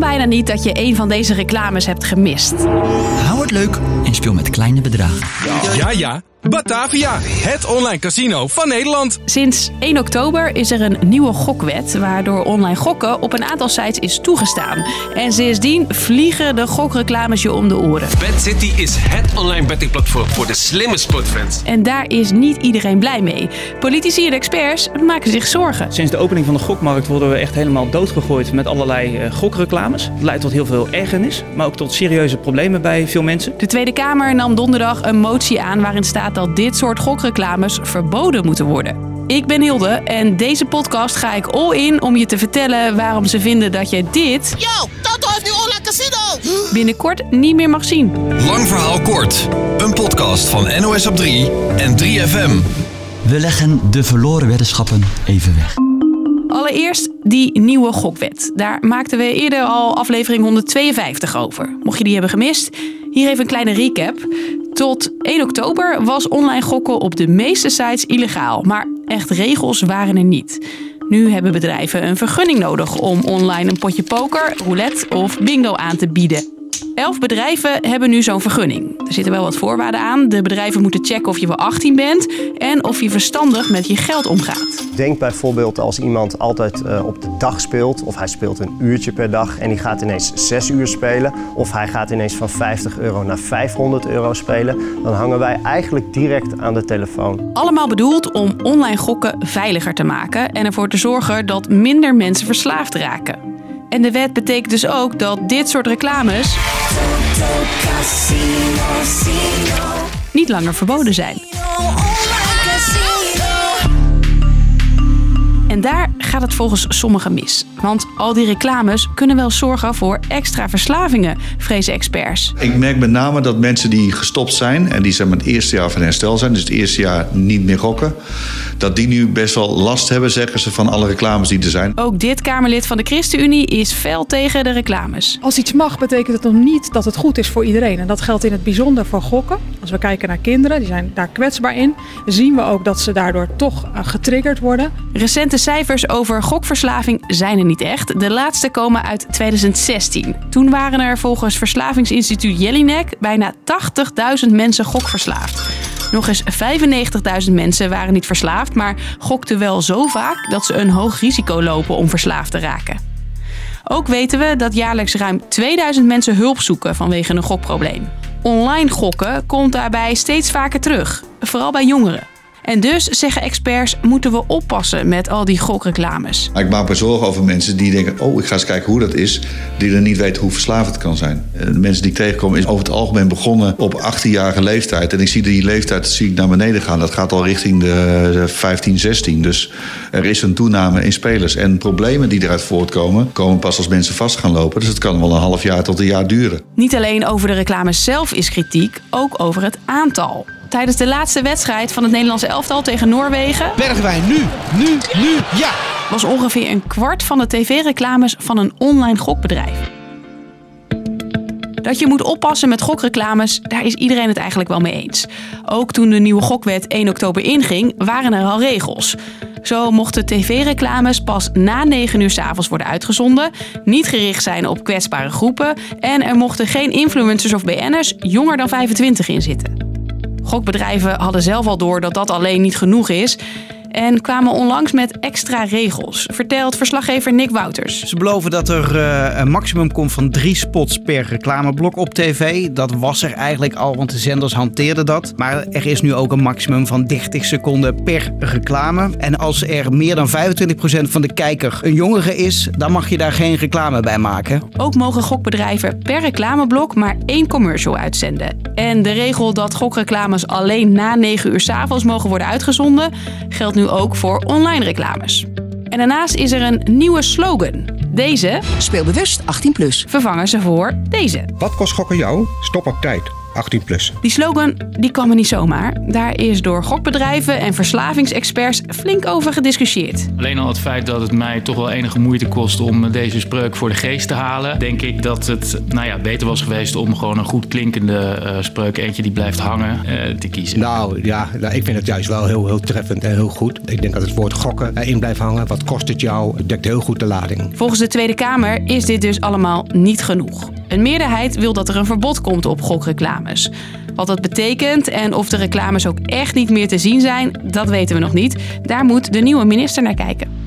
kan bijna niet dat je een van deze reclames hebt gemist. Hou het leuk en speel met kleine bedragen. Ja, ja. Batavia, het online casino van Nederland. Sinds 1 oktober is er een nieuwe gokwet waardoor online gokken op een aantal sites is toegestaan. En sindsdien vliegen de gokreclames je om de oren. Bad City is het online bettingplatform voor de slimme sportfans. En daar is niet iedereen blij mee. Politici en experts maken zich zorgen. Sinds de opening van de gokmarkt worden we echt helemaal doodgegooid met allerlei uh, gokreclames. Het leidt tot heel veel ergernis, maar ook tot serieuze problemen bij veel mensen. De Tweede Kamer nam donderdag een motie aan waarin staat dat dit soort gokreclames verboden moeten worden. Ik ben Hilde en deze podcast ga ik all in om je te vertellen waarom ze vinden dat je dit. Yo, Toto heeft nu online casino! binnenkort niet meer mag zien. Lang verhaal kort. Een podcast van NOS op 3 en 3FM. We leggen de verloren weddenschappen even weg. Allereerst die nieuwe gokwet. Daar maakten we eerder al aflevering 152 over. Mocht je die hebben gemist, hier even een kleine recap. Tot 1 oktober was online gokken op de meeste sites illegaal, maar echt regels waren er niet. Nu hebben bedrijven een vergunning nodig om online een potje poker, roulette of bingo aan te bieden. Elf bedrijven hebben nu zo'n vergunning. Er zitten wel wat voorwaarden aan. De bedrijven moeten checken of je wel 18 bent en of je verstandig met je geld omgaat. Denk bijvoorbeeld als iemand altijd uh, op de dag speelt, of hij speelt een uurtje per dag en die gaat ineens 6 uur spelen, of hij gaat ineens van 50 euro naar 500 euro spelen, dan hangen wij eigenlijk direct aan de telefoon. Allemaal bedoeld om online gokken veiliger te maken en ervoor te zorgen dat minder mensen verslaafd raken. En de wet betekent dus ook dat dit soort reclames niet langer verboden zijn. En daar gaat het volgens sommigen mis. Want al die reclames kunnen wel zorgen voor extra verslavingen, vrezen experts. Ik merk met name dat mensen die gestopt zijn en die zeg maar, het eerste jaar van herstel zijn, dus het eerste jaar niet meer gokken, dat die nu best wel last hebben, zeggen ze, van alle reclames die er zijn. Ook dit Kamerlid van de ChristenUnie is fel tegen de reclames. Als iets mag, betekent het nog niet dat het goed is voor iedereen. En dat geldt in het bijzonder voor gokken. Als we kijken naar kinderen, die zijn daar kwetsbaar in, zien we ook dat ze daardoor toch eh, getriggerd worden. Recente cijfers over gokverslaving zijn er niet echt. De laatste komen uit 2016. Toen waren er volgens Verslavingsinstituut Jellinek bijna 80.000 mensen gokverslaafd. Nog eens 95.000 mensen waren niet verslaafd, maar gokten wel zo vaak dat ze een hoog risico lopen om verslaafd te raken. Ook weten we dat jaarlijks ruim 2000 mensen hulp zoeken vanwege een gokprobleem. Online gokken komt daarbij steeds vaker terug, vooral bij jongeren. En dus, zeggen experts, moeten we oppassen met al die gokreclames. Ik maak me zorgen over mensen die denken: oh, ik ga eens kijken hoe dat is. Die er niet weten hoe verslaafd het kan zijn. Eh, de mensen die ik tegenkom, is over het algemeen begonnen op 18-jarige leeftijd. En ik zie die leeftijd zie ik naar beneden gaan. Dat gaat al richting de 15, 16. Dus er is een toename in spelers. En problemen die eruit voortkomen, komen pas als mensen vast gaan lopen. Dus het kan wel een half jaar tot een jaar duren. Niet alleen over de reclames zelf is kritiek, ook over het aantal tijdens de laatste wedstrijd van het Nederlandse elftal tegen Noorwegen. Bergwijn, nu, nu, nu, ja! Was ongeveer een kwart van de tv-reclames van een online gokbedrijf. Dat je moet oppassen met gokreclames, daar is iedereen het eigenlijk wel mee eens. Ook toen de nieuwe gokwet 1 oktober inging, waren er al regels. Zo mochten tv-reclames pas na 9 uur s avonds worden uitgezonden, niet gericht zijn op kwetsbare groepen en er mochten geen influencers of BN'ers jonger dan 25 in zitten. Gokbedrijven hadden zelf al door dat dat alleen niet genoeg is en kwamen onlangs met extra regels, vertelt verslaggever Nick Wouters. Ze beloven dat er uh, een maximum komt van drie spots per reclameblok op tv. Dat was er eigenlijk al, want de zenders hanteerden dat. Maar er is nu ook een maximum van 30 seconden per reclame. En als er meer dan 25% van de kijker een jongere is, dan mag je daar geen reclame bij maken. Ook mogen gokbedrijven per reclameblok maar één commercial uitzenden. En de regel dat gokreclames alleen na 9 uur s avonds mogen worden uitgezonden, geldt nu ook voor online reclames. En daarnaast is er een nieuwe slogan. Deze, speelbewust 18 plus, vervangen ze voor deze. Wat kost gokken jou? Stop op tijd. 18 plus. Die slogan die kwam er niet zomaar. Daar is door gokbedrijven en verslavingsexperts flink over gediscussieerd. Alleen al het feit dat het mij toch wel enige moeite kost om deze spreuk voor de geest te halen, denk ik dat het nou ja, beter was geweest om gewoon een goed klinkende uh, spreuk, eentje die blijft hangen, uh, te kiezen. Nou ja, nou, ik vind het juist wel heel, heel treffend en heel goed. Ik denk dat het woord gokken in blijft hangen. Wat kost het jou? Het dekt heel goed de lading. Volgens de Tweede Kamer is dit dus allemaal niet genoeg. Een meerderheid wil dat er een verbod komt op gokreclames. Wat dat betekent en of de reclames ook echt niet meer te zien zijn, dat weten we nog niet. Daar moet de nieuwe minister naar kijken.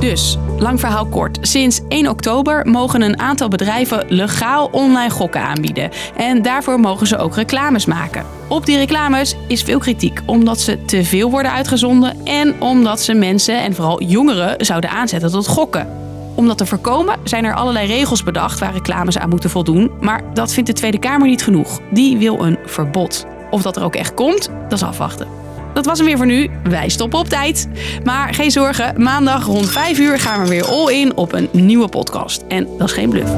Dus, lang verhaal kort. Sinds 1 oktober mogen een aantal bedrijven legaal online gokken aanbieden. En daarvoor mogen ze ook reclames maken. Op die reclames is veel kritiek, omdat ze te veel worden uitgezonden en omdat ze mensen en vooral jongeren zouden aanzetten tot gokken. Om dat te voorkomen zijn er allerlei regels bedacht waar reclames aan moeten voldoen. Maar dat vindt de Tweede Kamer niet genoeg. Die wil een verbod. Of dat er ook echt komt, dat is afwachten. Dat was hem weer voor nu. Wij stoppen op tijd. Maar geen zorgen, maandag rond 5 uur gaan we weer all in op een nieuwe podcast. En dat is geen bluff.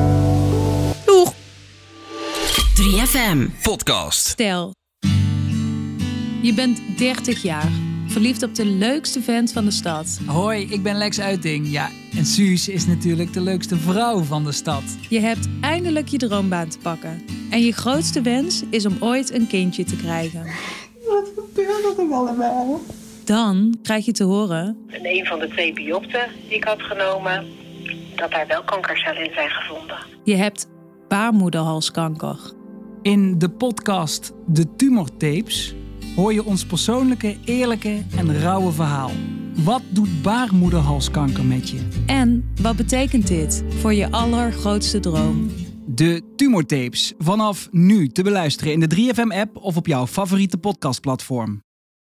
Doeg! 3FM Podcast. Stel, je bent 30 jaar. Verliefd op de leukste vent van de stad. Hoi, ik ben Lex Uiting. Ja, en Suus is natuurlijk de leukste vrouw van de stad. Je hebt eindelijk je droombaan te pakken. En je grootste wens is om ooit een kindje te krijgen. Wat gebeurt er allemaal? Dan krijg je te horen... In een van de twee biopten die ik had genomen... dat daar wel kankercellen in zijn gevonden. Je hebt baarmoederhalskanker. In de podcast De Tumortapes hoor je ons persoonlijke, eerlijke en rauwe verhaal. Wat doet baarmoederhalskanker met je? En wat betekent dit voor je allergrootste droom? De Tumortapes, vanaf nu te beluisteren in de 3FM-app of op jouw favoriete podcastplatform.